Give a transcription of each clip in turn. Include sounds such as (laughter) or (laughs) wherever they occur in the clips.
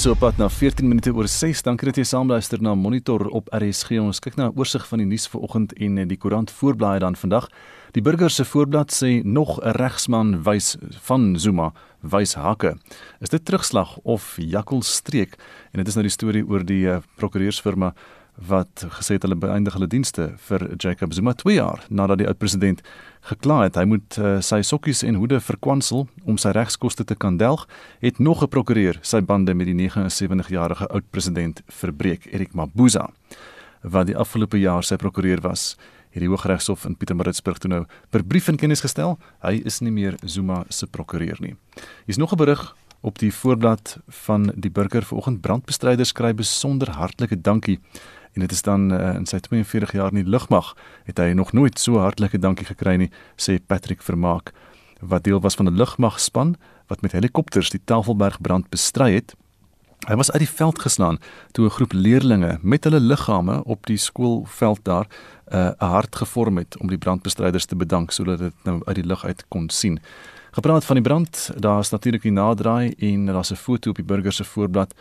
so op pad na 14 minute oor 6. Dankie dat jy saamluister na Monitor op RSG. Ons kyk na 'n oorsig van die nuus vanoggend en die koerant voorblaai dan vandag. Die burger se voorblad sê nog 'n regsman wys van Zuma wys hake. Is dit terugslag of jakkelstreek? En dit is nou die storie oor die uh, prokureursfirma wat gesê het hulle beëindig hulle dienste vir Jacob Zuma 2 jaar nadat die oud-president gekla het. Hy moet uh, sy sokkies en hoede verkwansel om sy regskoste te kan delg het nog 'n prokureur sy bande met die 79-jarige oud-president verbreek Erik Mabuza. Wat die afgelope jaar sy prokureur was hierdie Hooggeregshof in Pietermaritzburg toe nou per brief in kennis gestel. Hy is nie meer Zuma se prokureur nie. Hier's nog 'n berig op die voorblad van die burger vanoggend. Brandbestryders skryf besonder hartlike dankie en dit is dan uh, in sy 42 jaar in die lugmag het hy nog nooit so hartlike dankie gekry nie sê Patrick Vermaak wat deel was van 'n lugmagspan wat met helikopters die Tafelberg brand bestry het. Hy was uit die veld geslaan toe 'n groep leerdlinge met hulle liggame op die skoolveld daar eh, 'n uh, hart gevorm het om die brandbestryders te bedank sodat dit nou uit die lug uit kon sien. Gepraat van die brand daar is natuurlik die naderdraai en daar's 'n foto op die burger se voorblad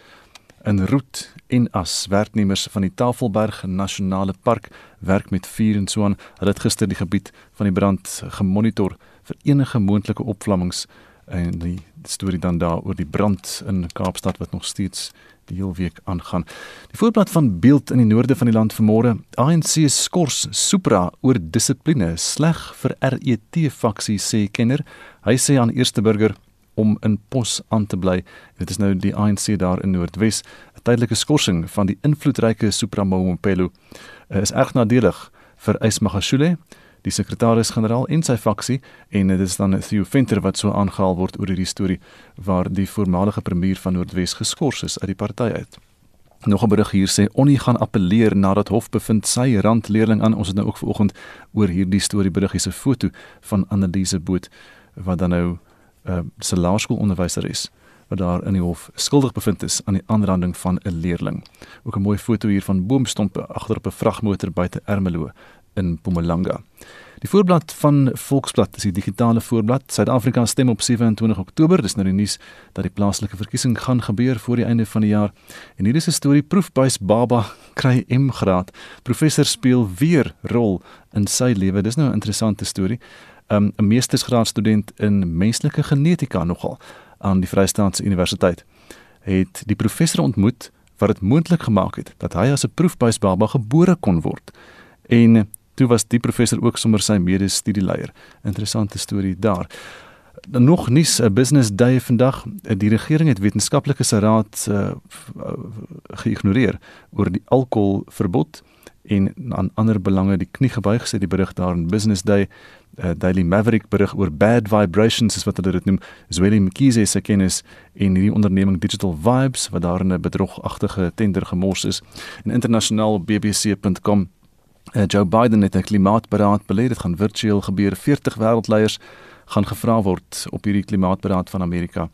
in Roet en as werknemers van die Tafelberg Nasionale Park werk met vuur en so aan. Hulle het gister die gebied van die brand gemonitor vir enige moontlike opvlammings en die storie dan daar oor die brand in Kaapstad wat nog steeds die hele week aangaan. Die voorblad van Beeld in die noorde van die land vanmôre, ANC skors Supra oor dissipline, sleg vir RET faksie sê kenner. Hy sê aan eerste burger om in pos aan te bly. Dit is nou die ANC daar in Noordwes. 'n Tydelike skorsing van die invloedryke Supramompelo eh, is erg nadelig vir Ismagashule, die sekretaris-generaal en sy faksie en dit is dan Theo Venter wat so aangehaal word oor hierdie storie waar die voormalige premier van Noordwes geskort is uit die party uit. Nog 'n berig hier sê Onnie gaan appeleer nadat hof bevind sy randleerling aan ons het nou ook vanoggend oor hierdie storie berig hierse foto van Annelise Boot wat dan nou uh, se laerskoolonderwyseres wat daar in die hof skuldig bevind is aan die aanranding van 'n leerling. Ook 'n mooi foto hier van boomstompe agter op 'n vragmotor buite Ermelo in Mpumalanga. Die voorblad van Volksblad is die digitale voorblad. Suid-Afrika stem op 27 Oktober. Dis nou die nuus dat die plaaslike verkiesing gaan gebeur voor die einde van die jaar. En hier is 'n storie proefbuis baba kry M-graad. Professor speel weer rol in sy lewe. Dis nou 'n interessante storie um, 'n meestersgraadstudent in menslike genetika nogal aan die Vrystaatse Universiteit het die professor ontmoet wat dit moontlik gemaak het dat hy as 'n proefbuisbaba gebore kon word. En toe was die professor ook sommer sy mede-studieleier. Interessante storie daar. Dan nog nuus 'n business day vandag. Die regering het wetenskaplikes raad uh, geïgnoreer oor die alkoholverbod en aan ander belange die knie gebuig sê die berig daar in Business Day. Uh, Daily Maverick berig oor bad vibrations is wat hulle dit noem. Zweli Mkhize se kennis en hierdie onderneming Digital Vibes wat daar 'n bedrogagtige tender gemors is. En internasionaal bbc.com uh, Joe Biden het 'n klimaatberaad belê dit gaan virtueel gebeur. 40 wêreldleiers gaan gevra word op hierdie klimaatberaad van Amerika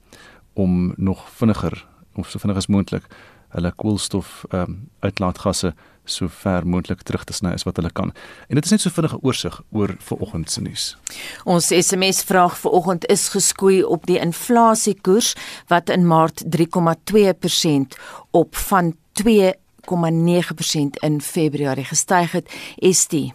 om nog vinniger of so vinnig as moontlik hulle koolstof um, uitlaatgasse so ver moontlik terug te sny as wat hulle kan. En dit is net so vinnige oorsig oor vanoggend se nuus. Ons SMS vraag vanoggend is geskoei op die inflasiekoers wat in Maart 3,2% op van 2,9% in Februarie gestyg het. Is die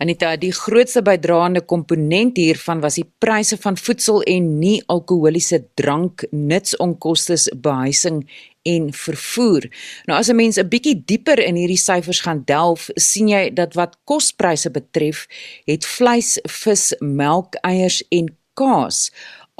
Anita, die grootste bydraende komponent hiervan was die pryse van voedsel en nie alkoholiese drank, nutsonkoste, behuising en vervoer. Nou as 'n mens 'n bietjie dieper in hierdie syfers gaan delf, sien jy dat wat kospryse betref, het vleis, vis, melk, eiers en kaas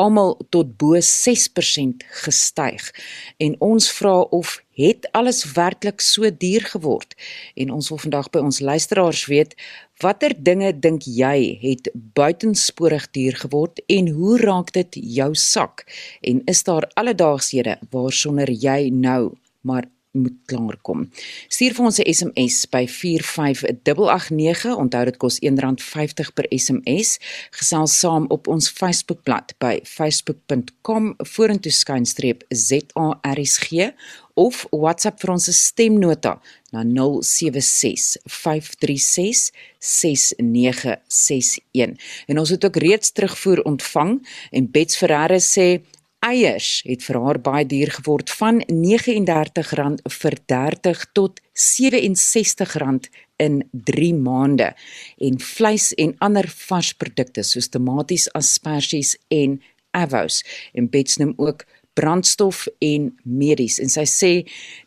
almal tot bo 6% gestyg. En ons vra of het alles werklik so duur geword? En ons wil vandag by ons luisteraars weet, watter dinge dink jy het buitensporig duur geword en hoe raak dit jou sak? En is daar alledaaghede waarsonder jy nou maar moet klaarkom. Stuur vir ons 'n SMS by 45889. Onthou dit kos R1.50 per SMS. Gesels saam op ons Facebookblad by facebook.com vorentoe skynstreep ZARSG of WhatsApp vir ons stemnota na 0765366961. En ons het ook reeds terugvoer ontvang en Bets Ferreira sê Eiers het vir haar baie duur geword van R39 vir 30 tot R67 in 3 maande en vleis en ander varsprodukte soos tomaties, asperges en avos. En Bets noem ook brandstof en medies. En sy sê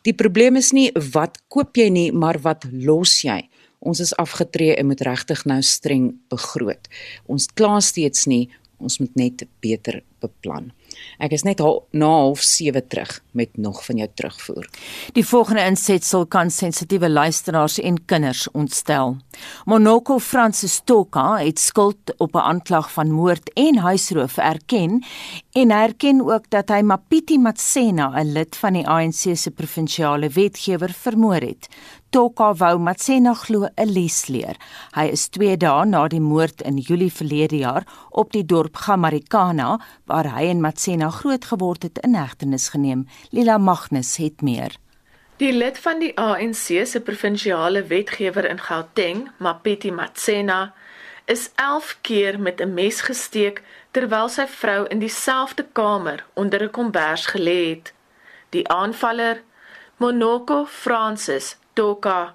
die probleem is nie wat koop jy nie maar wat los jy. Ons is afgetree en moet regtig nou streng begroot. Ons kla steeds nie ons moet net beter beplan Ek is net na half 7 terug met nog van jou terugvoer. Die volgende insetsel kan sensitiewe luisteraars en kinders ontstel. Monoko Francis Toka het skuld op 'n aanklag van moord en huisroof erken en erken ook dat hy Mapiti Matsena, 'n lid van die ANC se provinsiale wetgewer, vermoor het. Toka wou Matsena glo 'n les leer. Hy is 2 dae na die moord in Julie verlede jaar op die dorp Gamarikana waar hy en Matsena groot geword het in hegtenis geneem. Lila Magnus het meer. Die lid van die ANC se provinsiale wetgewer in Gauteng, Mapeti Matsena, is 11 keer met 'n mes gesteek terwyl sy vrou in dieselfde kamer onder 'n kombers gelê het. Die aanvaller, Monoko Francis, Toka,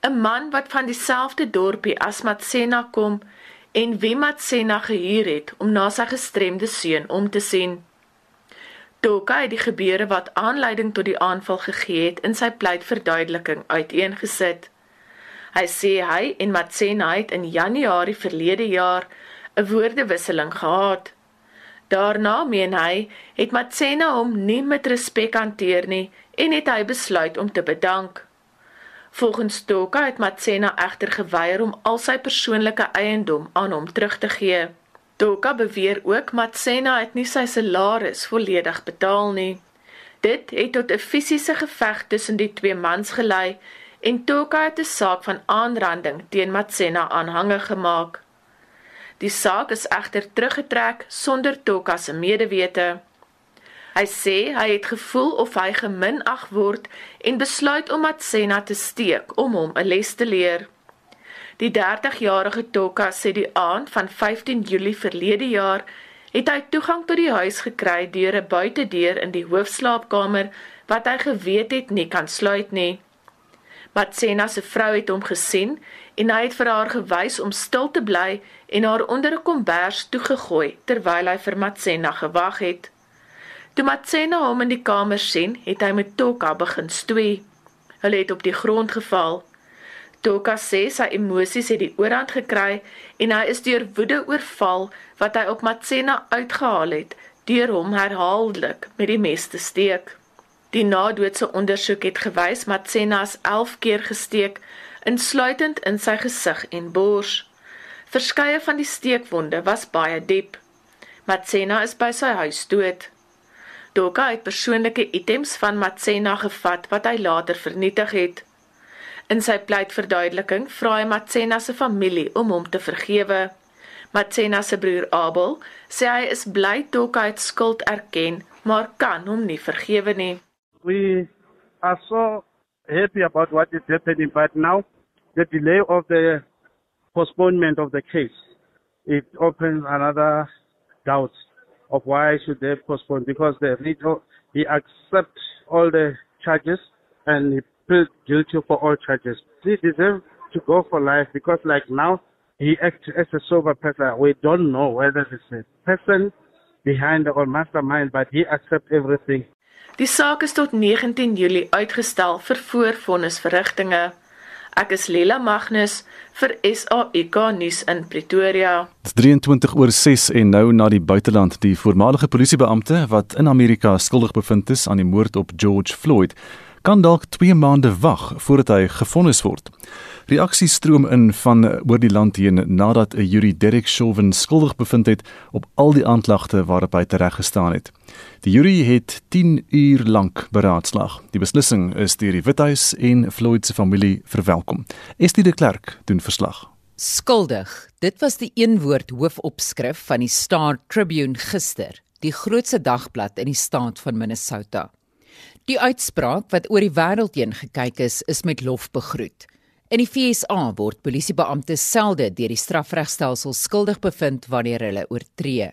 'n man wat van dieselfde dorpie as Matsena kom en wie Matsena gehuur het om na sy gestremde seun om te sien. Toka het die gebeure wat aanleiding tot die aanval gegee het in sy pleitverduideliking uiteengesit. Hy sê hy en Matsena het in Januarie verlede jaar 'n woordewisseling gehad. Daarna meen hy het Matsena hom nie met respek hanteer nie en het hy besluit om te bedank. Volgens Toka het Matsena egter geweier om al sy persoonlike eiendom aan hom terug te gee. Toka beweer ook Matsena het nie sy salaris volledig betaal nie. Dit het tot 'n fisiese geveg tussen die twee mans gelei en Toka het 'n saak van aanranding teen Matsena aanhange gemaak. Die saak is egter teruggetrek sonder Toka se medewete. Hy sê hy het gevoel of hy geminag word en besluit om Matsena te steek om hom 'n les te leer. Die 30-jarige Toka sê die aand van 15 Julie verlede jaar het hy toegang tot die huis gekry deur 'n buitedeur in die hoofslaapkamer wat hy geweet het nie kan sluit nie. Matsena se vrou het hom gesien en hy het vir haar gewys om stil te bly en haar onder 'n kombers toegegooi terwyl hy vir Matsena gewag het. Toe Matsena hom in die kamer sien, het hy met Toka begin stoei. Hulle het op die grond geval. Toka sê sy emosies het die oorhand gekry en hy is deur woede oorval wat hy op Matsena uitgehaal het deur hom herhaaldelik met die mes te steek. Die nadoetse ondersoek het gewys Matsena is 11 keer gesteek, insluitend in sy gesig en bors. Verskeie van die steekwonde was baie diep. Matsena is by sy huis dood. Doka het persoonlike items van Matsena gevat wat hy later vernietig het. In sy pleitverduideliking vra hy Matsena se familie om hom te vergewe. Matsena se broer Abel sê hy is bly Doka het skuld erken, maar kan hom nie vergewe nie. We are so happy about what is happening but now the delay of the postponement of the case it opens another doubt of why should they postpone because they need to, he accept all the charges and he plead guilty for all charges. He deserves to go for life because like now he acts as a sober person. We don't know whether it's a person behind or mastermind, but he accepts everything. Die saak is tot 19 Julie uitgestel vir voorvonnisverrigtinge. Ek is Lela Magnus vir SAK nuus in Pretoria. Dit is 23 oor 6 en nou na die buiteland. Die voormalige polisiebeampte wat in Amerika skuldig bevind is aan die moord op George Floyd, kan dalk 2 maande wag voordat hy gefonnis word. Reaksies stroom in van oor die land heen nadat 'n jury Derek Chauvin skuldig bevind het op al die aanklagte waarop hy tereggestaan het. Die jury het 10 uur lank beraadslaag. Die beslissing is deur die Withuis en Floyd se familie verwelkom. Estie de Klerk doen verslag. Skuldig. Dit was die een woord hoofopskrif van die Star Tribune gister, die grootste dagblad in die staat van Minnesota. Die uitspraak wat oor die wêreld heen gekyk is, is met lof begroet. In die FSA word polisiebeamptes selde deur die strafregstelsel skuldig bevind wanneer hulle oortree.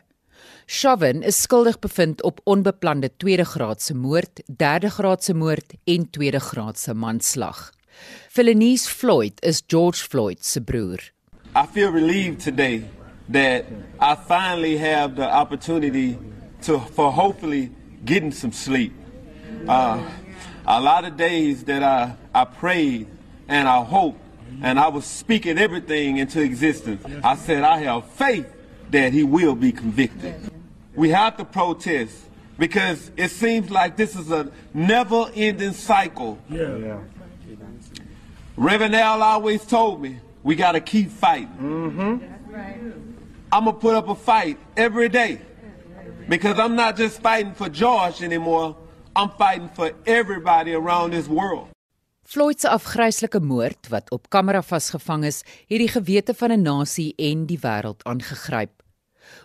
Chauvin is skuldig bevind op onbeplande tweede-graadse moord, derde-graadse moord en tweede-graadse manslag. Philenice Floyd is George Floyd se broer. I feel relieved today that I finally have the opportunity to for hopefully getting some sleep. Uh, a lot of days that I, I prayed and I hoped and I was speaking everything into existence. I said, I have faith that he will be convicted. We have to protest because it seems like this is a never ending cycle. Yeah. yeah. Reverend Al always told me, we got to keep fighting. Mm-hmm. Right. I'm going to put up a fight every day because I'm not just fighting for George anymore. I'm fighting for everybody around this world. Floyd se afgryslike moord wat op kamera vasgevang is, het die gewete van 'n nasie en die wêreld aangegryp.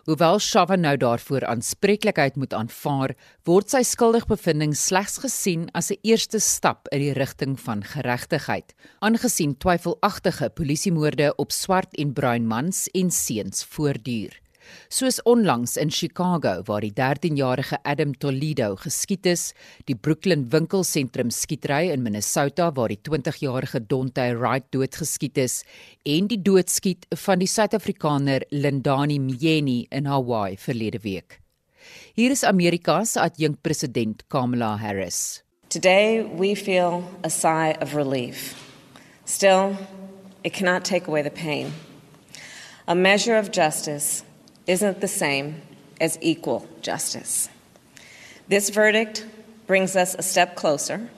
Hoewel Shava nou daarvoor aanspreeklikheid moet aanvaar, word sy skuldigbevindings slegs gesien as 'n eerste stap in die rigting van geregtigheid, aangesien twyfelagtige polisiemoorde op swart en bruin mans en seuns voortduur soos onlangs in Chicago waar die 13-jarige Adam Toledo geskiet is, die Brooklyn winkelsentrum skietery in Minnesota waar die 20-jarige Donte Wright doodgeskiet is en die doodskiet van die Suid-Afrikaner Lindani Mjeni in Hawaii verlede week. Hier is Amerika se adjunkpresident Kamala Harris. Today we feel a sigh of relief. Still, it cannot take away the pain. A measure of justice isn't the same as equal justice. This verdict brings us a step closer,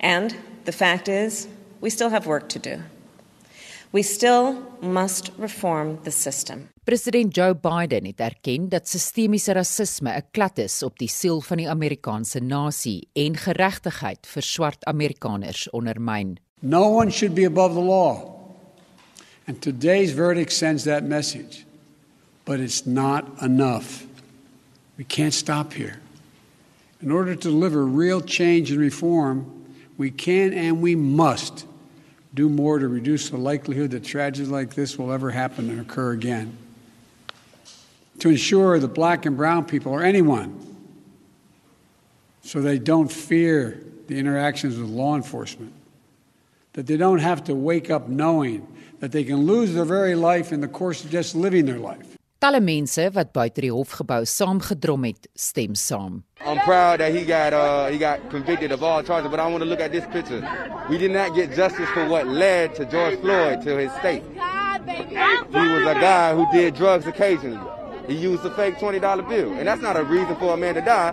and the fact is, we still have work to do. We still must reform the system. President Joe Biden het erken dat sistemiese rasisme 'n klad is op die siel van die Amerikaanse nasie en geregtigheid vir swart Amerikaners ondermyn. No one should be above the law. And today's verdict sends that message. But it's not enough. We can't stop here. In order to deliver real change and reform, we can and we must do more to reduce the likelihood that tragedies like this will ever happen and occur again. To ensure that black and brown people, or anyone, so they don't fear the interactions with law enforcement, that they don't have to wake up knowing that they can lose their very life in the course of just living their life. Talle mense wat buite die hofgebou saamgedrom het, stem saam. I'm proud that he got uh he got convicted of all charges, but I want to look at this picture. We did not get justice for what led to George Floyd to his state. He was a guy who did drugs occasionally. He used a fake $20 bill, and that's not a reason for a man to die.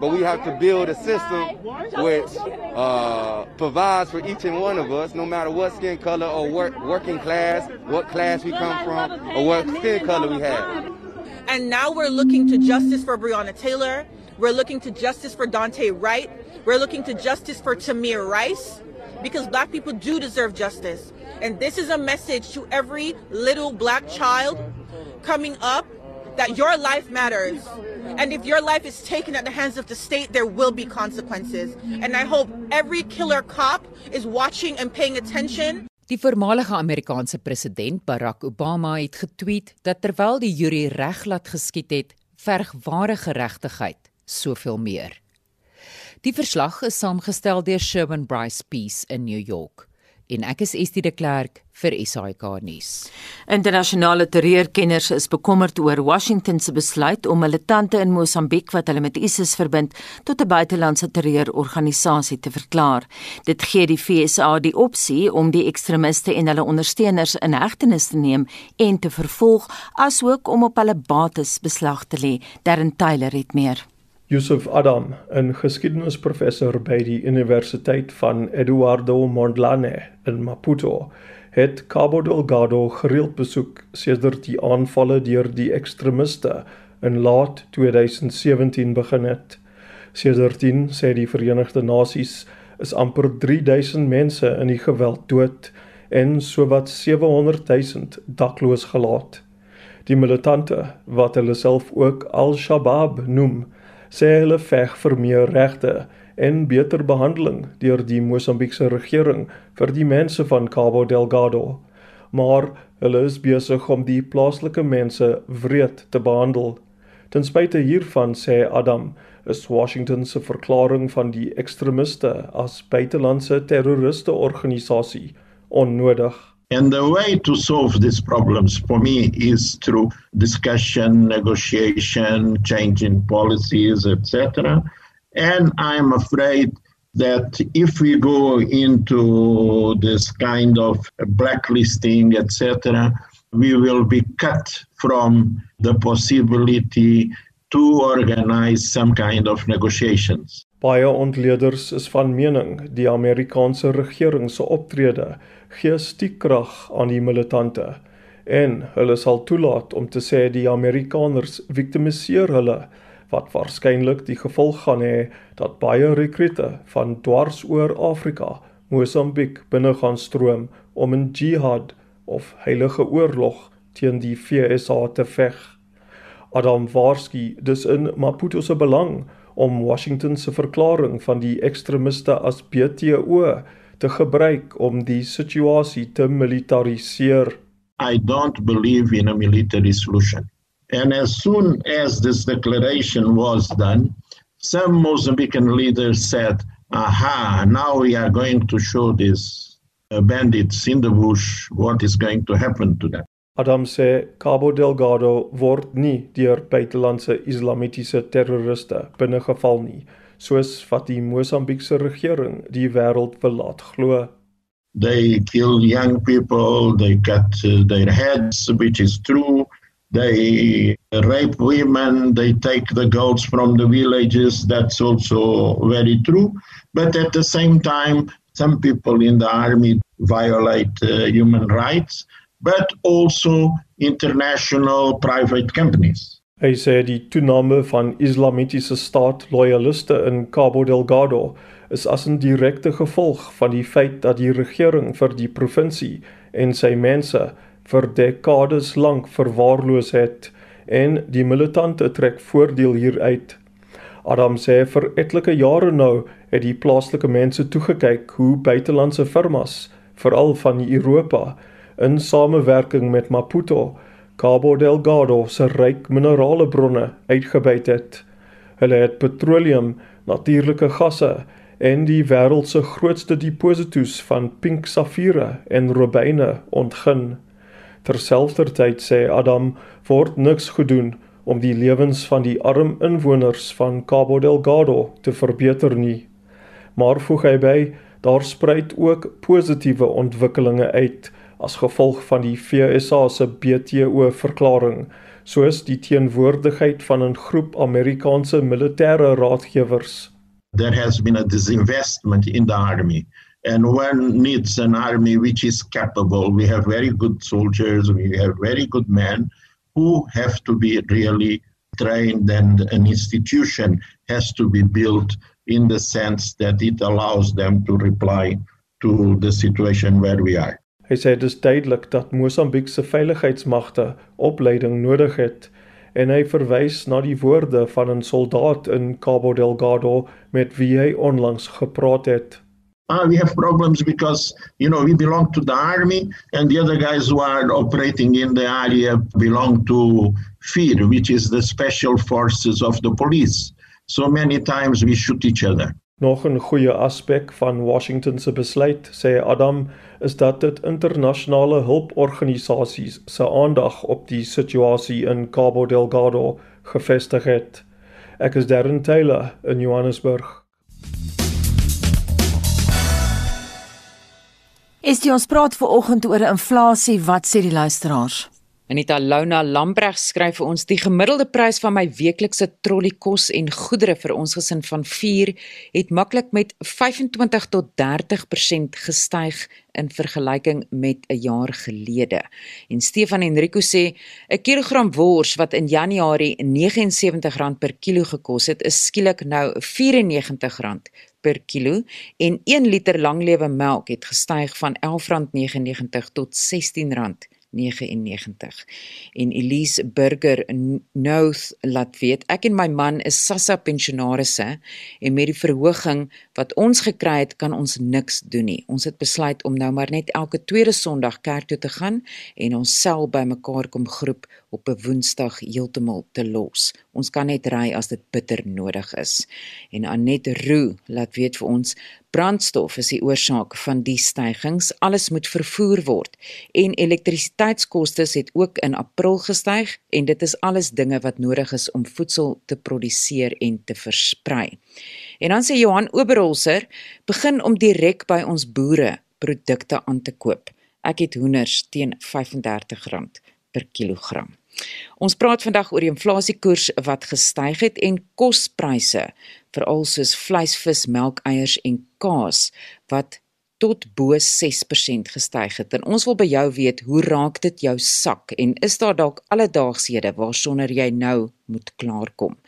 But we have to build a system which uh, provides for each and one of us, no matter what skin color or work, working class, what class we come from, or what skin color we have. And now we're looking to justice for Breonna Taylor. We're looking to justice for Dante Wright. We're looking to justice for Tamir Rice because black people do deserve justice. And this is a message to every little black child coming up that your life matters. And if your life is taken at the hands of the state, there will be consequences. And I hope every killer cop is watching and paying attention. Die voormalige Amerikaanse president Barack Obama het getweet dat terwyl die jury reg laat geskied het, verg ware geregtigheid soveel meer. Die verslag is saamgestel deur Sherwin Bryce Peace in New York en ek is Estie de Klerk vir SAK nuus. Internasionale terreurkenners is bekommerd oor Washington se besluit om militante in Mosambiek wat hulle met ISIS verbind tot 'n buitelandse terreurorganisasie te verklaar. Dit gee die FSA die opsie om die ekstremiste en hulle ondersteuners in hegtenis te neem en te vervolg asook om op hulle bates beslag te lê. Darren Taylor het meer. Yusuf Adam, 'n geskiedenisprofessor by die Universiteit van Eduardo Mondlane in Maputo, het Cabo Delgado gereeld besoek sedert die aanvalle deur die ekstremiste in laat 2017 begin het. Sedertdien sê die Verenigde Nasies is amper 3000 mense in die geweld dood en sowat 700 000 dakloos gelaat. Die militante wat hulle self ook Al-Shabaab noem, sê hulle veg vir meer regte en beter behandeling deur die Mosambiekse regering vir die mense van Cabo Delgado. Maar hulle is besig om die plaaslike mense wreed te behandel. Ten spyte hiervan sê Adam is Washington se verklaring van die ekstremiste as buitelandse terroriste organisasie onnodig. And the way to solve these problems for me is through discussion, negotiation, changing policies, etc. And I'm afraid that if we go into this kind of blacklisting, etc., we will be cut from the possibility to organize some kind of negotiations. Baie ontleeders is van mening die Amerikaanse regering se optrede gee stiekrag aan die militante en hulle sal toelaat om te sê die Amerikaners victimiseer hulle wat waarskynlik die gevolg gaan hê dat baie rekrute van dwars oor Afrika Mosambiek binne gaan stroom om 'n jihad of heilige oorlog teen die FSA te veg. Adam Warski dis in Maputo se belang om Washington se verklaring van die ekstremiste as BTO te gebruik om die situasie te militariseer. I don't believe in a military solution. And as soon as this declaration was done, some Mozambican leaders said, aha, now we are going to show these uh, bandits in the bush what is going to happen to them. Adam sê Cabo Delgado word nie deur buitelandse islamitiese terroriste binnegeval nie, soos wat die Mosambiekse regering die wêreld wil laat glo. They kill young people, they cut uh, their heads, which is true. They rape women, they take the girls from the villages, that's also very true. But at the same time, some people in the army violate uh, human rights, but also international private companies. Hy sê die toename van Islamitiese staat loyaliste in Cabo Delgado is as 'n direkte gevolg van die feit dat die regering vir die provinsie en sy mense vir dekades lank verwaarloos het en die militante trek voordeel hieruit. Adam sê vir etlike jare nou het die plaaslike mense toegekyk hoe buitelandse firmas, veral van Europa, in samewerking met Maputo Cabo Delgado se ryk mineraalbronne uitgebuit het. Hulle het petroleum, natuurlike gasse en die wêreld se grootste deposito's van pink safiere en rubyne ontgin. Terselfdertyd sê Adam word niks gedoen om die lewens van die arm inwoners van Cabo Delgado te verbeter nie. Maar voeg hy by, daar spruit ook positiewe ontwikkelinge uit as gevolg van die FSA se BTO verklaring, soos die teenwoordigheid van 'n groep Amerikaanse militêre raadgewers. There has been a disinvestment in the army and one needs an army which is capable. We have very good soldiers, we have very good men who have to be really trained and an institution has to be built in the sense that it allows them to reply to the situation where we are. Hy sê dit is duidelik dat Mosambiek se veiligheidsmagte opleiding nodig het en hy verwys na die woorde van 'n soldaat in Cabo Delgado met wie hy onlangs gepraat het. Uh, we have problems because you know we belong to the army and the other guys who are operating in the area belong to FIR which is the special forces of the police so many times we shoot each other Nog 'n goeie aspek van Washington se besluit, sê Adam, is dat dit internasionale hulporganisasies se aandag op die situasie in Cabo Delgado gefestig het. Ek is Darren Taylor in Johannesburg. Is dit ons praat ver oggend oor inflasie, wat sê die luisteraars? Anita Launa Lambreg skryf vir ons die gemiddelde prys van my weeklikse trolly kos en goedere vir ons gesin van 4 het maklik met 25 tot 30% gestyg in vergelyking met 'n jaar gelede. En Stefan Enrico sê 'n kilogram wors wat in Januarie R79 per kilo gekos het, is skielik nou R94 per kilo en 1 liter langlewe melk het gestyg van R11.99 tot R16 99 en Elise Burger North laat weet ek en my man is Sassa pensionarisse en met die verhoging wat ons gekry het kan ons niks doen nie. Ons het besluit om nou maar net elke tweede Sondag kerk toe te gaan en ons sel bymekaar kom groep op 'n Woensdag heeltemal te los. Ons kan net ry as dit bitter nodig is. En Anet Roo laat weet vir ons brandstof is die oorsaak van die stygings. Alles moet vervoer word en elektrisiteitskoste het ook in April gestyg en dit is alles dinge wat nodig is om voedsel te produseer en te versprei. En dan sê Johan Oberholzer, begin om direk by ons boere produkte aan te koop. Ek het hoenders teen R35 per kilogram. Ons praat vandag oor die inflasiekoers wat gestyg het en kospryse, veral soos vleis, vis, melk, eiers en kaas wat tot bo 6% gestyg het. En ons wil by jou weet, hoe raak dit jou sak en is daar dalk alledaaghede waarsonder jy nou moet klaarkom?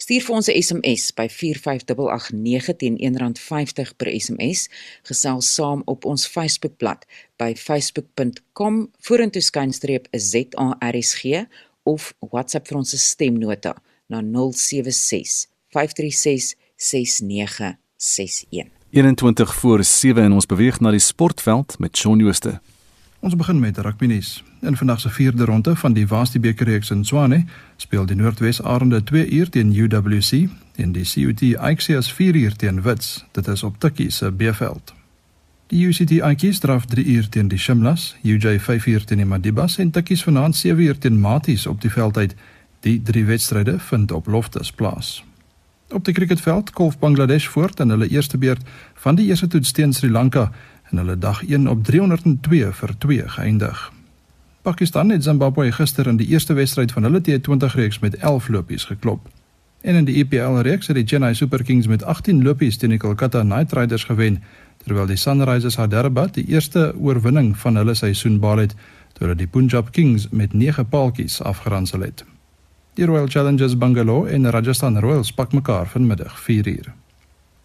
Stuur vir ons 'n SMS by 45889 teen R1.50 per SMS. Gesels saam op ons Facebookblad by facebook.com vorentoe skynstreep ZARSG of WhatsApp vir ons stemnota na 076 536 6961. 21 voor 7 en ons beweeg na die sportveld met Shaun Jooste. Ons begin met rugby nuus. In vandag se vierde ronde van die Waasde beker reeks in Swane speel die Noordwes Arende 2 uur teen UWC en die CUT Axios 4 uur teen Wits. Dit is op Tikkie se B-veld. Die UCT Axios draf 3 uur teen die Shimlas, UJ 5 uur teen die Madibas en Tikkies vanaand 7 uur teen Maties op die veld uit. Die drie wedstryde vind op Loftus plaas. Op die cricketveld kolf Bangladesh voort in hulle eerste beurt van die eerste toets teen Sri Lanka en hulle dag 1 op 302 vir 2 geëindig. Pakistan het Zimbabwe gister in die eerste wedstryd van hulle T20 reeks met 11 lopies geklop. En in die EPL reeks het die Chennai Super Kings met 18 lopies teen die Kolkata Knight Riders gewen, terwyl die Sunrisers Hyderabad die eerste oorwinning van hulle seisoen behaal het, toe hulle die Punjab Kings met 9 paaltjies afgeronsel het. Die Royal Challengers Bangalore en Rajasthan Royals pak mekaar vanmiddag 4uur.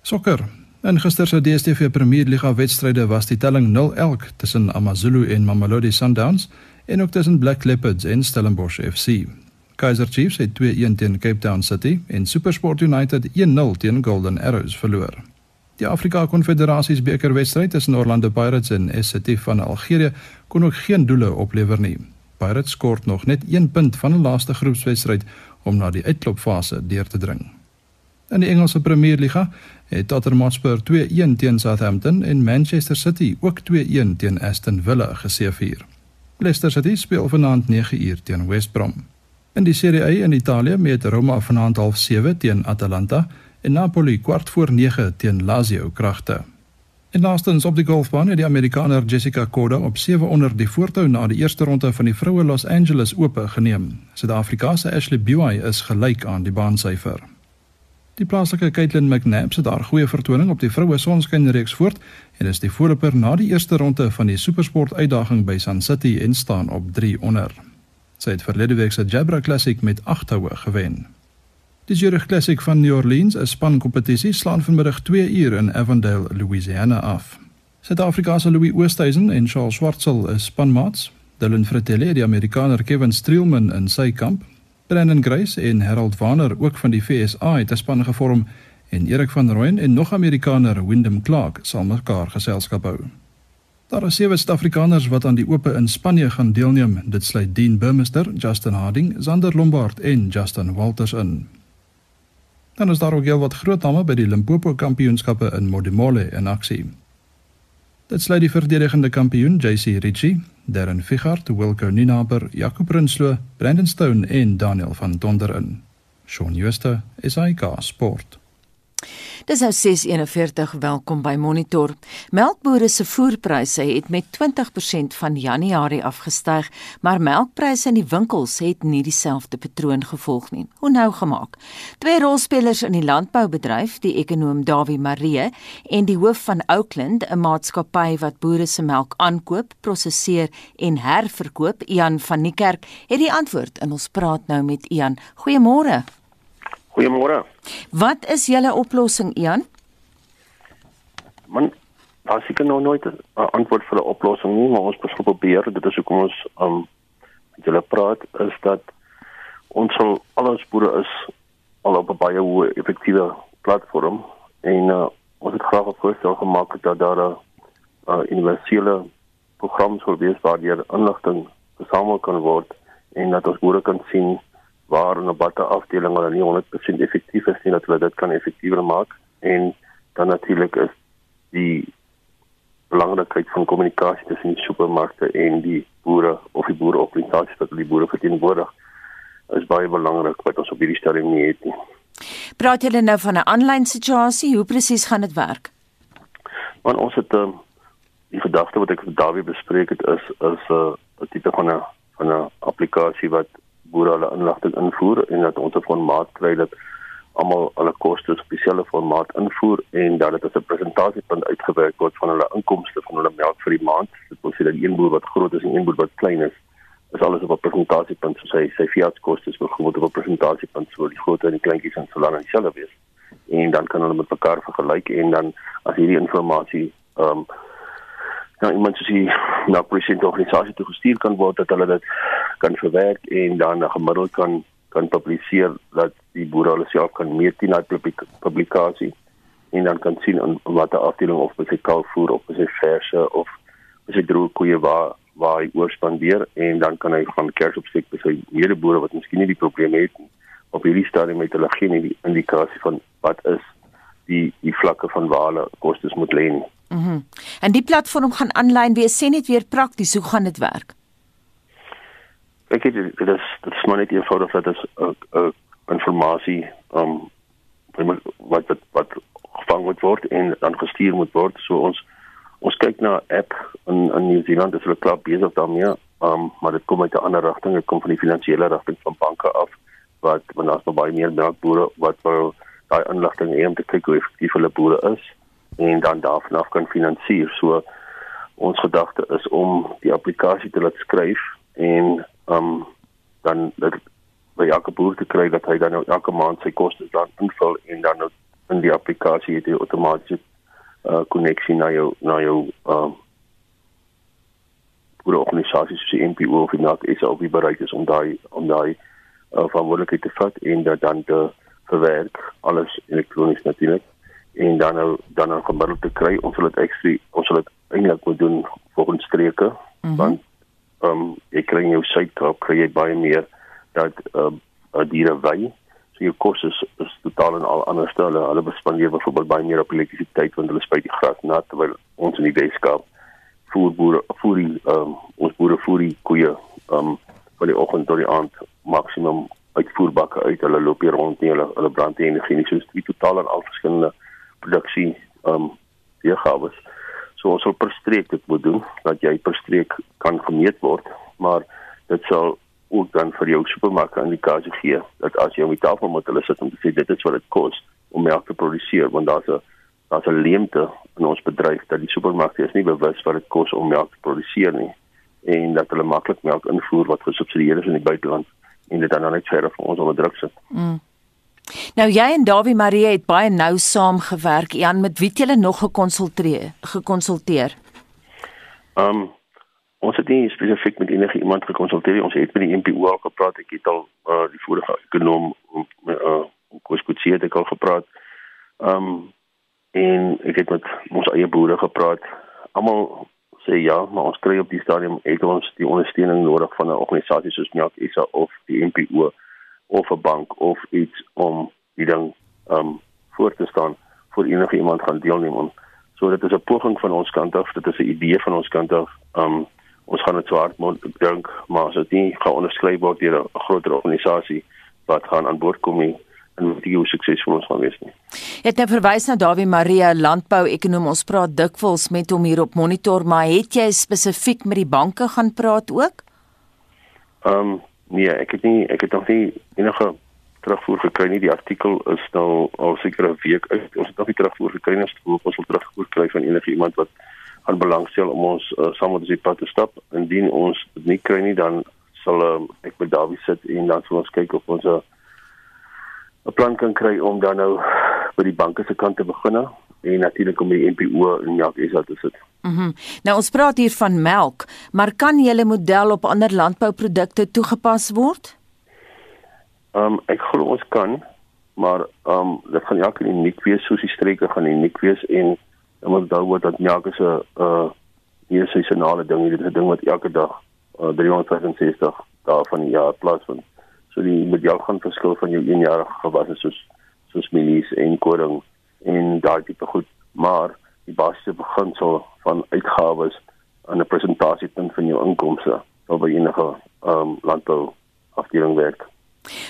Sokker. In gister se DStv Premier Liga wedstryde was die telling 0 elk tussen AmaZulu en Mamelodi Sundowns en ook tussen Black Leopards en Stellenbosch FC. Kaizer Chiefs het 2-1 teen Cape Town City en SuperSport United 1-0 teen Golden Arrows verloor. Die Afrika Konfederasies beker wedstryd tussen Orlando Pirates en SCT van Algerië kon ook geen doele oplewer nie. Pirates skort nog net 1 punt van 'n laaste groepswedstryd om na die uitklopfase deur te dring. In die Engelse Premier Liga het Tottenham Hotspur 2-1 teen Southampton en Manchester City ook 2-1 teen Aston Villa geseëvier. Leicester City speel vanaand 9uur teen West Brom. In die Serie A in Italië meet Roma vanaand 07:30 teen Atalanta en Napoli kwart voor 9 teen Lazio kragte. En laastens op die golfbaan het die Amerikaner Jessica Korda op 7 onder die voortou na die eerste ronde van die vroue Los Angeles Ope geneem. Suid-Afrikaanse Ashley Buy is gelyk aan die baansyfer. Die plaaslike Caitlin McNabb het haar goeie vertoning op die vroue sonskynreeks voort en is die voorloper na die eerste ronde van die Supersport uitdaging by Sun City en staan op 3 onder. Sy het verlede week se Jabra Classic met 8 houe gewen. Die Zurich Classic van New Orleans, 'n spankompetisie, slaan vanmiddag 2 uur in Avondale, Louisiana af. Suid-Afrika se Louis Oosthuizen en Charles Schwartzel is spanmaats. Dylan Fratelli, die Amerikaner Kevin Streelman in sy kamp, Brandon Grace en Harold Warner ook van die FSA het 'n span gevorm en Erik van Rooyen en nog Amerikaner Wyndham Clark sal mekaar geselskap hou. Daar is sewe Suid-Afrikaners wat aan die Ope in Spanje gaan deelneem. Dit sluit Dean Burmester, Justin Harding, Zander Lombard en Justin Walters in. Dan is daar ook heel wat groot name by die Limpopo Kampioenskappe in Modimolle in aksie. Dit sluit die verdedigende kampioen JC Ritchie, Darren Figart, Wilco Ninaber, Jacob Prinsloo, Brandon Stone en Daniel van Donder in. Shaun Schuster, SAK Sport. Dis nou 6:41. Welkom by Monitor. Melkbore se voerpryse het met 20% van Januarie afgestyg, maar melkpryse in die winkels het nie dieselfde patroon gevolg nie. Hoe nou gemaak? Twee rolspelers in die landboubedryf, die ekonom Dawie Maree en die hoof van Oakland, 'n maatskappy wat boere se melk aankoop, prosesseer en herverkoop, Ian van Niekerk, het die antwoord in ons praat nou met Ian. Goeiemôre. Goeiemôre. Wat is julle oplossing, Ian? Man, daar seker nou nooit 'n antwoord vir 'n oplossing nie, maar ons probeer. Dit is hoekom ons um met julle praat is dat ons sal al ons boere is al op 'n baie hoë effektiewe platform en uh, ons het graag 'n voorstel gemaak dat daar 'n uh, universele program sou wees waar die inligting versamel kan word en dat ons boere kan sien waar en op watter afdeling hulle nie 100% effektief is nie dat hulle dit kan effektiewer maak en dan natuurlik is die belangrikheid van kommunikasie tussen die supermarkte en die boere of die boereorganisasies wat die boere verteenwoordig is baie belangrik wat ons op hierdie stadium nie het nie. Praat julle nou van 'n aanlyn situasie? Hoe presies gaan dit werk? Want ons het um, die gedagte wat ek met Dawie bespreek het is is 'n uh, 'n tipe van 'n van 'n applikasie wat boere hulle inligting invoer en dat ons 'n formaat kry dat almal hulle kostes op dieselfde formaat invoer en dat dit as 'n presentasiepunt uitgewerk word van hulle inkomste van hulle melk vir die maand. Dit wil sê dat een boer wat groot is en een boer wat klein is, is alles op 'n presentasiepunt so sy sy fiatskostes byvoorbeeld op 'n presentasiepunt so die groot en die kleintjies en so dan dieselfde wees. En dan kan hulle met mekaar vergelyk en dan as hierdie inligting ehm um, nou iemand soos die na president organisasie toe gestuur kan word dat hulle dit kan verwerk en dan gemiddeld kan kan publiseer dat die boere hulle self kan meet in 'n publikasie en dan kan sien in watter afdeling of by sy kalfvoer of by sy verse of by sy droë koeie waar waar hy oorspandeer en dan kan hy van kers opsteek by sy medeboere wat miskien nie die probleem het. Op hierdie stadium het hulle geen indikasie van wat is die die vlakke van waar hulle kostes moet lê nie. Mhm. Mm en die platform gaan aanlyn wees, sê net weer prakties, hoe gaan dit werk? Ek het dit is dit is maar net eenvoudig dat dit 'n 'n inligting um wat wat wat gevang moet word en dan gestuur moet word. So ons ons kyk na 'n app in in New Zealand, dis hulle klaar besig daarmee. Um maar dit kom uit 'n ander rigting, dit kom van die finansiële rigting van banke af wat wanneer as baie meer melkbore wat wil daai inligting hê om te kyk hoe effektief hulle boere is en dan daarvan af kan finansier. So ons gedagte is om die applikasie te laat skryf en um dan dat by elke boer te kry dat hy dan nou elke maand sy kostes dan invul en dan nou in die applikasie het hy outomaties uh koneksie na jou na jou um boere organisasie soos die NPO of die NAC is die bereik is om daai om daai uh, verantwoordelikheid te vat en dat dan te verwerk alles elektronies natuurlik en dan nou dan nou gemiddeld te kry ons wil dit ekstra ons wil dit eintlik moet doen volgens streke mm -hmm. want ehm um, ek kry jou suidkaap kry jy baie meer dat ehm uh, diere wy. So jou kos is is totaal en al anders hulle hulle bespandeer byvoorbeeld baie meer op elektrisiteit want hulle spuit die gras nat terwyl ons in die Weskaap voer boere voer die ehm um, ons boere voer die koeie ehm um, van die oggend tot die aand maksimum uitvoerbakke uit hulle loop hier rond nie hulle hulle brand energie nie so dit is totaal en al verskillende produksie ehm um, weergawe is. So ons sal per streek dit moet doen dat jy per streek kan gemeet word, maar dit sal ook dan vir jou supermarkte indikasie gee dat as jy op die tafel moet hulle sit om te sê dit is wat dit kos om melk te produseer want daar's 'n daar's 'n leemte in ons bedryf dat die supermarkte is nie bewus wat dit kos om melk te produseer nie en dat hulle maklik melk invoer wat gesubsidieer is in die buiteland en dit dan net verder vir ons onder druk sit. Mm. Nou jy en Dawie Marie het baie nou saamgewerk. Jan, met wie het julle nog gekonsulteer? Gekonsulteer? Ehm um, ons het nie spesifiek met enige iemand gekonsulteer. Ons het met die NPO al gepraat. Ek het al uh, die vorige ekonom uh, uh Koos Kutsie het al gepraat. Ehm um, en ek het met ons eie boere gepraat. Almal sê ja, maar ons kry op die stadium het ons die ondersteuning nodig van 'n organisasie soos Melk SA of die NPO of 'n bank of iets om die ding um voor te staan vir enige iemand gaan deelneem aan. So dit is 'n poging van ons kant af, dit is 'n idee van ons kant af. Um ons gaan dit swaar moet dink, maar as dit nie geonderskryf word deur 'n groter organisasie wat gaan aan boord kom nie en dit is suksesvol ons gaan wees nie. Jy het nou verwys na Dawie Maria landbou-ekonom. Ons praat dikwels met hom hier op monitor, maar het jy spesifiek met die banke gaan praat ook? Um Nee, ek het nie ek het nog nie enige terugvoer gekry nie. Die artikel is nou al seker 'n week uit. Ons het nog nie terugvoer gekry nie. Ons wil terugvoer kry van enige iemand wat aan belangstel om ons uh, saam met die pad te stap. Indien ons dit nie kry nie, dan sal uh, ek met Dawie sit en dan sal ons kyk of ons 'n 'n plan kan kry om dan nou by die banke se kant te begin en natuurlik om die NPO in Yak SA te sit. Mhm. Mm nou ons praat hier van melk, maar kan julle model op ander landbouprodukte toegepas word? Ehm um, ek glo ons kan, maar ehm um, dit gaan elke uniek wees soos die streke gaan uniek wees en dan moet daar word dat melk is 'n uh nie 'n seisonale ding, dit is 'n ding wat elke dag uh, 365 daarvan die jaar plaasvind. So die model gaan verskil van jou eenjarige gewasse soos soos mielies en koring en daai tipe goed, maar die basiese beginsel van uitgawes aan 'n presentasiepunt van jou inkomste sal by enige ehm um, landbou afdeling werk.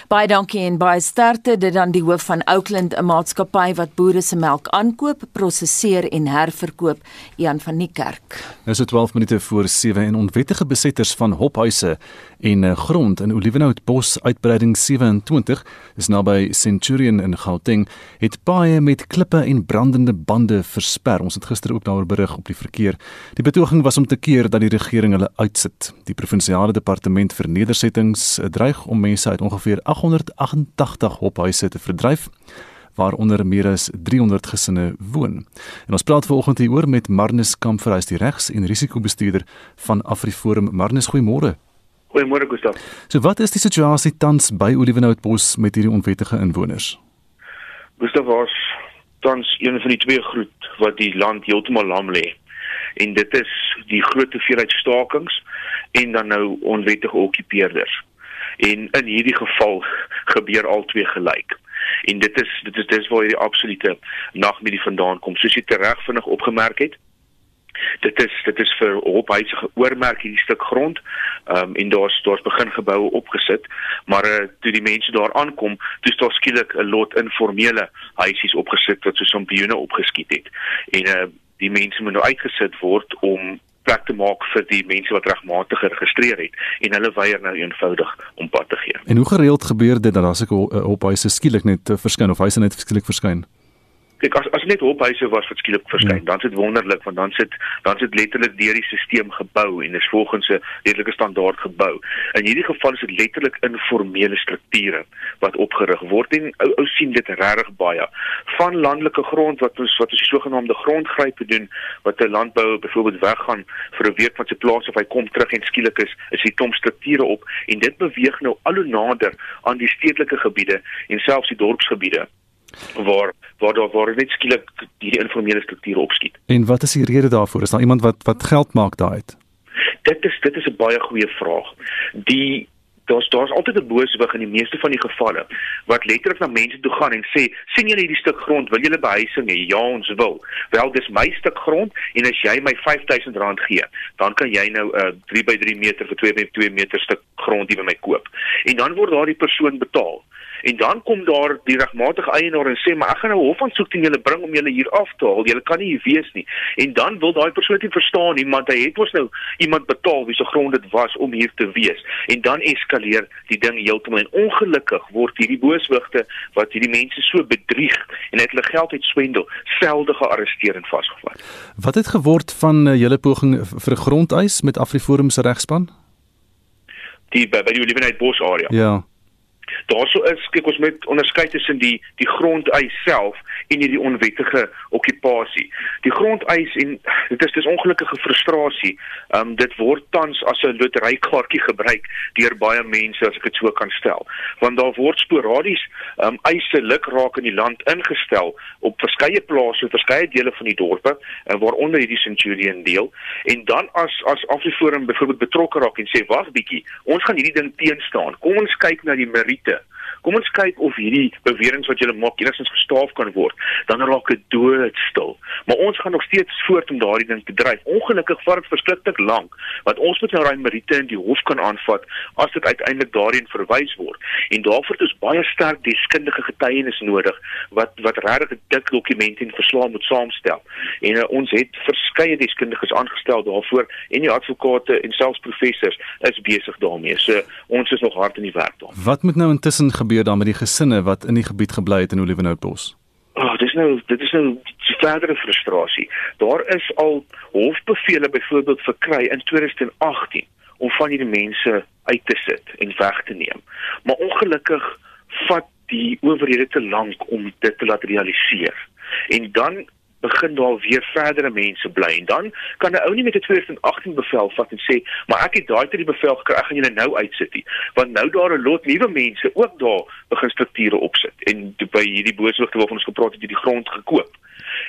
Baie dankie en baie sterkte dit dan die hoof van Oakland 'n maatskappy wat boere se melk aankoop, prosesseer en herverkoop, Ian van die Kerk. Nou dit 12 minute voor 7 en onwettige besetters van hophuise en eh, grond in Olivenhout Bos uitbreiding 27 is naby Centurion in Gauteng het paaie met klippe en brandende bande versper. Ons het gister ook daaroor berig op die verkeer. Die betoging was om te keer dat die regering hulle uitsit. Die provinsiale departement vir nedersettings eh, dreig om mense uit ongeveer ongeveer 888 hophuise te verdryf waaronder meer as 300 gesinne woon. En ons praat vanoggend hieroor met Marnus Kampverhuis die regs en risikobestuurder van Afriforum. Marnus, goeiemôre. Goeiemôre Gustaf. So wat is die situasie tans by Olivenhoutbos met hierdie onwettige inwoners? Gustaf was tans een van die twee groet wat die land heeltemal lam lê. En dit is die groot hoeveelheidstakings en dan nou onwettige okkupeerders en in hierdie geval gebeur al twee gelyk. En dit is dit is dis waar die absolute nagmedie vandaan kom. Soos jy tereg vinnig opgemerk het, dit is dit is vir ophuise geoormerk hierdie stuk grond. Ehm um, en daar's daar's begin geboue opgesit, maar uh, toe die mense daar aankom, toe is daar skielik 'n lot informele huisies opgesit wat so sompioene opgeskiet het. En uh, die mense moet nou uitgesit word om plek te maak vir die mense wat regmatig geregistreer het en hulle weier nou eenvoudig om pad te gee. En hoe gereeld gebeur dit dat as ek op huise skielik net verskyn of huise net skielik verskyn? Kyk as as net hophuise was wat skielik verskyn, ja. dan sit wonderlik want dan sit dan sit letterlik deur die stelsel gebou en is volgens 'n redelike standaard gebou. In hierdie geval is dit letterlik informele strukture wat opgerig word en ou ou sien dit regtig baie van landelike grond wat ons wat ons die sogenaamde grondgrype doen wat 'n landbouer byvoorbeeld weggaan vir 'n week van sy plaas of hy kom terug en skielik is is die klomp strukture op en dit beweeg nou al hoe nader aan die stedelike gebiede en selfs die dorpsgebiede waar waar daar waar net skielik hierdie informele strukture opskiet. En wat is die rede daarvoor? Is daar iemand wat wat geld maak daaruit? Dit is dit is 'n baie goeie vraag. Die daar's daar's altyd 'n booswig in die meeste van die gevalle wat letterlik na mense toe gaan en sê sien julle hierdie stuk grond wil julle behuising hê ja ons wil wel dis my stuk grond en as jy my R5000 gee dan kan jy nou 'n uh, 3 by 3 meter vir 2 by 2 meter stuk grond hier by my koop en dan word daardie persoon betaal En dan kom daar die regmatige eienaar en sê maar ek gaan nou hof aansoek teen julle bring om julle hier af te haal. Julle kan nie hier wees nie. En dan wil daai persoon nie verstaan nie, want hy het mos nou iemand betaal wie se grond dit was om hier te wees. En dan eskaleer die ding heeltemal en ongelukkig word hierdie booswigte wat hierdie mense so bedrieg en het hulle geld uit swendel, selde gearresteer en vasgevat. Wat het geword van uh, julle poging vir grondeis met Afriforum se regspan? Die by, by die Olivenheid Bos area. Ja. Daarso is kyk ons met onderskei tussen die die grondeis self en hierdie onwettige okkupasie. Die grondeis en dit is dis ongelukkige frustrasie. Ehm um, dit word tans as 'n loterykaartjie gebruik deur baie mense as ek dit so kan stel. Want daar word sporadies ehm um, eise lukraak in die land ingestel op verskeie plase, verskeie dele van die dorpe, uh, waaronder hierdie Centurion deel. En dan as as Afriforum byvoorbeeld betrokke raak en sê wag bietjie, ons gaan hierdie ding teenstaan. Kom ons kyk na die meriete Kom ons kyk of hierdie beweringe wat julle maak enigstens gestaaf kan word. Dan raak dit doodstil. Maar ons gaan nog steeds voort om daardie ding te dryf. Ongelukkig vat dit verskriklik lank want ons moet nou daai meriete in die hof kan aanvat as dit uiteindelik daarin verwys word. En daarvoor is baie sterk deskundige getuienis nodig wat wat regtig dik dokumente en verslae moet saamstel. En uh, ons het verskeie deskundiges aangestel daarvoor en die advokate en selfs professors is besig daarmee. So ons is nog hard in die werk daar. Wat moet nou intussen gebeur dan met die gesinne wat in die gebied gebly het in Olivenhoutbos? Ag, oh, dis nou dit is nou verdere frustrasie. Daar is al hofbevele byvoorbeeld verkry in 2018 om van hierdie mense uit te sit en weg te neem. Maar ongelukkig vat die owerhede te lank om dit te laat realiseer. En dan begin daar weer verdere mense bly. En dan kan 'n ou nie met 'n 2018 bevel vat en sê maar ek het daai tyd die bevel gekry ek gaan julle nou uitsit nie. Want nou daar 'n lot nuwe mense ook daar begin strukture opsit. En by hierdie booswigte waarvan ons gepraat het het die grond gekoop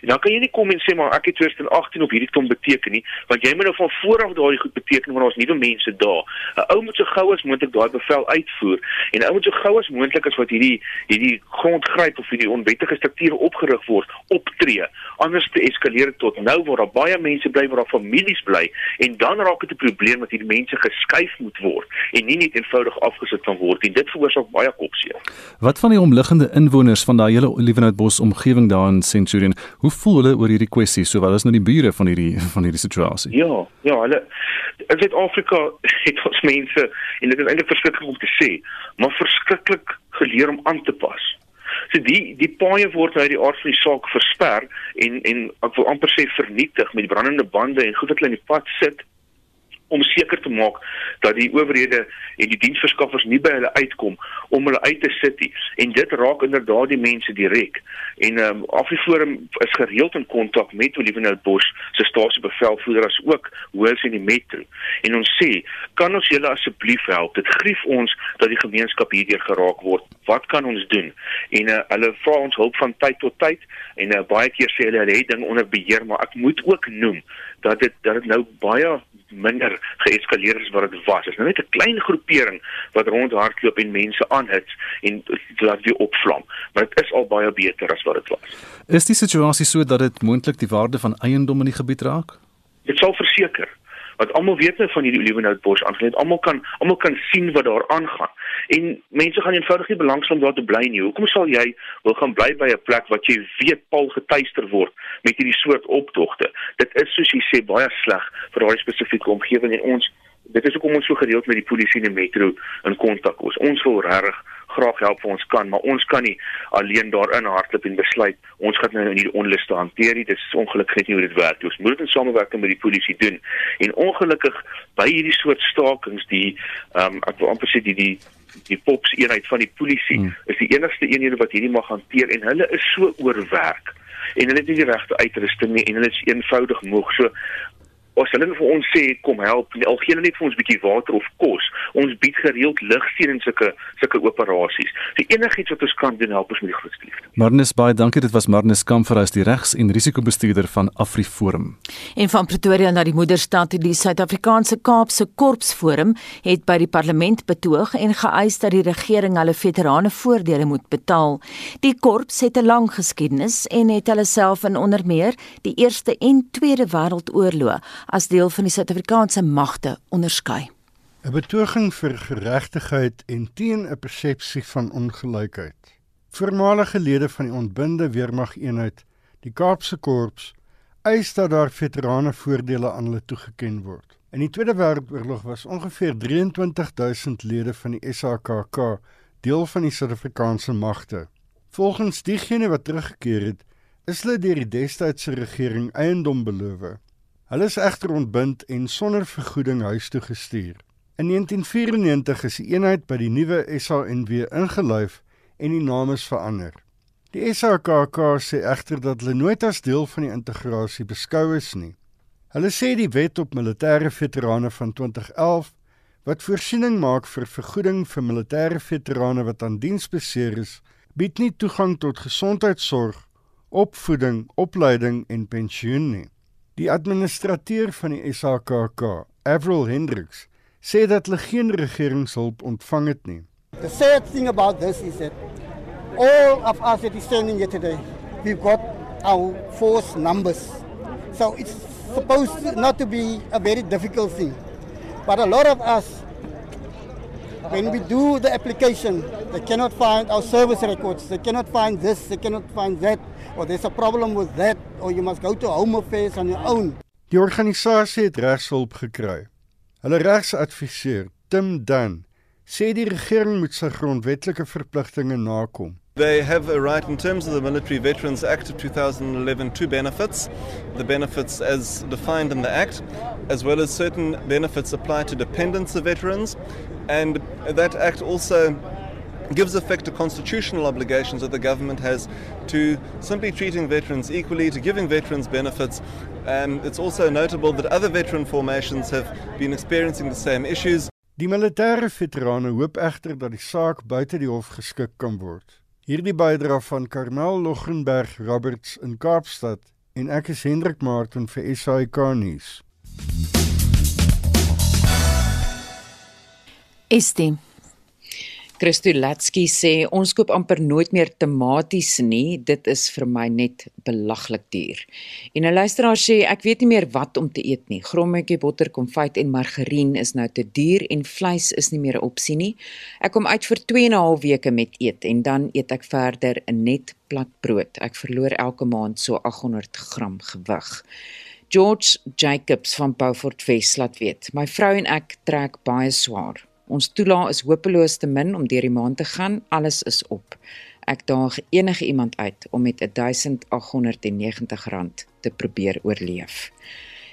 En dan kan jy nie kom en sê maar ek het 2018 op hierdie kom beteken nie, want jy moet nou van vooraf daai goed beteken want daar's nuwe mense daar. 'n Ou moet so gou as moontlik daai bevel uitvoer en 'n ou moet so gou as moontlik as wat hierdie hierdie grondgryp of hierdie onwettige strukture opgerig word, optree. Anders te eskaleer tot nou waar daar baie mense bly, waar daar families bly en dan raak dit 'n probleem dat hierdie mense geskuif moet word en nie net eenvoudig afgesit kan word nie. Dit veroorsaak baie kopseer. Wat van die omliggende inwoners van daai hele Olivenhoutbos omgewing daar in Centurion? Hoe voel hulle oor hierdie kwessie? Sowel as nou die bure van hierdie (laughs) van hierdie situasie. Ja, ja, hulle in Suid-Afrika (laughs) het ons mense en dit is eintlik verskriklik om te sê, maar verskriklik geleer om aan te pas. So die die paaie word uit die aard van die saak versper en en ek wil amper sê vernietig met brandende bande en goed wat hulle in die pad sit om seker te maak dat die owerhede en die diensverskaffers nie by hulle uitkom om hulle uit te sit nie. En dit raak inderdaad die mense direk. En ehm um, Afriforum is gereeld in kontak met Olivenhout Bosch se stasiebevelvoerder as ook hoors in die metro. En ons sê, kan ons julle asseblief help? Dit grief ons dat die gemeenskap hierdeur geraak word. Wat kan ons doen? En uh, hulle vra ons hulp van tyd tot tyd en uh, baie keer sê hulle hulle het ding onder beheer, maar ek moet ook noem dat dit dat dit nou baie minder geeskaleer as wat dit was. Dit is nou net 'n klein groepering wat rondhardloop en mense aanhits en laat weer opvlam, maar dit is al baie beter as wat dit was. Is die situasie so dat dit moontlik die waarde van eiendom in die gebied raak? Dit sal verseker want almal weet net van hierdie Olivenhoutbos aangesien almal kan almal kan sien wat daar aangaan. En mense gaan eenvoudig nie belangstel om daar te bly nie. Hoekom sal jy wil gaan bly by 'n plek wat jy weet paal getuister word met hierdie soort optogte? Dit is soos jy sê baie sleg vir daardie spesifieke omgewing en ons dit is hoekom ons so gereeld met die polisie en die metro in kontak is ons wil regtig graag help vir ons kan, maar ons kan nie alleen daarin hardloop en besluit ons gaan nou in hierdie onluste hanteer nie. Dit is ongelukkig nie hoe dit werk nie. Ons moet dit in samewerking met die polisie doen. En ongelukkig by hierdie soort stakings die ehm um, ek wil amper sê die die die pops eenheid van die polisie hmm. is die enigste eenhede wat hierdie mag hanteer en hulle is so oorwerk en hulle het nie die regte uitrusting nie en hulle is eenvoudig moeg. So as hulle vir ons sê kom help, al gee hulle net vir ons 'n bietjie water of kos. Ons bied gereeld ligsteun in sulke sulke operasies. So enigiets wat ons kan doen help ons met die grootste liefde. Marnus baie dankie. Dit was Marnus Kamfer as die regs- en risikobestuurder van AfriForum. En van Pretoria na die moederstad, die Suid-Afrikaanse Kaapse Korpsforum het by die parlement betoog en geëis dat die regering hulle veterane voordele moet betaal. Die korps het 'n lang geskiedenis en het hulle self in onder meer die Eerste en Tweede Wêreldoorloë as deel van die Suid-Afrikaanse magte onderskei. 'n Betoging vir geregtigheid en teen 'n persepsie van ongelykheid. Voormalige lede van die ontbinde weermageenheid, die Kaapse Korps, eis dat daar veterane voordele aan hulle toegeken word. In die Tweede Wêreldoorlog was ongeveer 23000 lede van die SAKK deel van die Suid-Afrikaanse magte. Volgens diegene wat teruggekeer het, is hulle deur die destydse regering eiendom beloof. Hulle is egter ontbind en sonder vergoeding huis toe gestuur. In 1994 is die eenheid by die nuwe SANW ingelyf en die naam is verander. Die SAKK sê egter dat hulle nooit as deel van die integrasie beskou is nie. Hulle sê die wet op militêre veterane van 2011 wat voorsiening maak vir vergoeding vir militêre veterane wat aan diens beseer is, bied nie toegang tot gesondheidsorg, opvoeding, opleiding en pensioen nie. Die administrateur van die SAKK, Avril Hendricks, sê dat hulle geen regeringshulp ontvang het nie. The sad thing about this is that all of us that is standing here today, we've got our force numbers. So it's supposed to not to be a very difficult thing. But a lot of us when we do the application, they cannot find our service records. They cannot find this, they cannot find that or there's a problem with that or you must go to home affairs on your own. Die organisasie het regshulp gekry. Hulle regsadviseur, Tim Dunn, sê die regering moet sy grondwetlike verpligtinge nakom. They have a right in terms of the Military Veterans Act of 2011 to benefits, the benefits as defined in the Act, as well as certain benefits apply to dependents of veterans. And that Act also gives effect to constitutional obligations that the government has to simply treating veterans equally, to giving veterans benefits. And it's also notable that other veteran formations have been experiencing the same issues. Die militêre veterane hoop egter dat die saak buite die hof geskik kan word. Hierdie bydra van Karmel Loggenberg Roberts in Kaapstad en ek is Hendrik Martin vir SAK nuus. Estie Christo Latsky sê ons koop amper nooit meer tomaties nie. Dit is vir my net belaglik duur. En 'n luisteraar sê ek weet nie meer wat om te eet nie. Grommetjie botter, konfyt en margarien is nou te duur en vleis is nie meer 'n opsie nie. Ek kom uit vir 2 en 'n half weke met eet en dan eet ek verder net plat brood. Ek verloor elke maand so 800 gram gewig. George Jacobs van Beaufort West laat weet, my vrou en ek trek baie swaar. Ons toelaat is hopeloos te min om deur die maand te gaan. Alles is op. Ek daag enige iemand uit om met 1890 rand te probeer oorleef.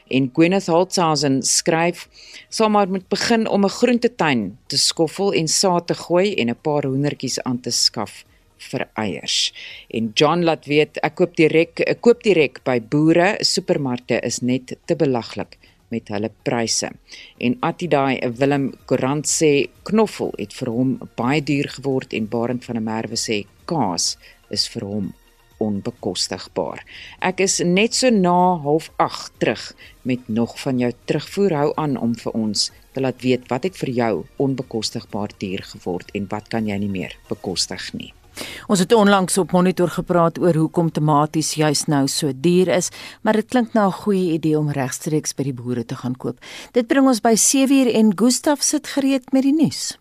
En Gwyneth Holtzhausen skryf: "Sal maar moet begin om 'n groentetuin te skoffel en saad te gooi en 'n paar hoendertjies aan te skaf vir eiers." En John laat weet: "Ek koop direk, ek koop direk by boere, supermarkte is net te belaglik." Met hulle pryse. En Atidai Willem Kourant sê knoffel het vir hom baie duur geword en Barend van der Merwe sê kaas is vir hom onbekostigbaar. Ek is net so na 08:30 terug met nog van jou terugvoer hou aan om vir ons te laat weet wat het vir jou onbekostigbaar duur geword en wat kan jy nie meer bekostig nie. Ons het onlangs op monitor gepraat oor hoekom tomaties juis nou so duur is, maar dit klink nou 'n goeie idee om regstreeks by die boere te gaan koop. Dit bring ons by 7uur en Gustaf sit gereed met die nuus.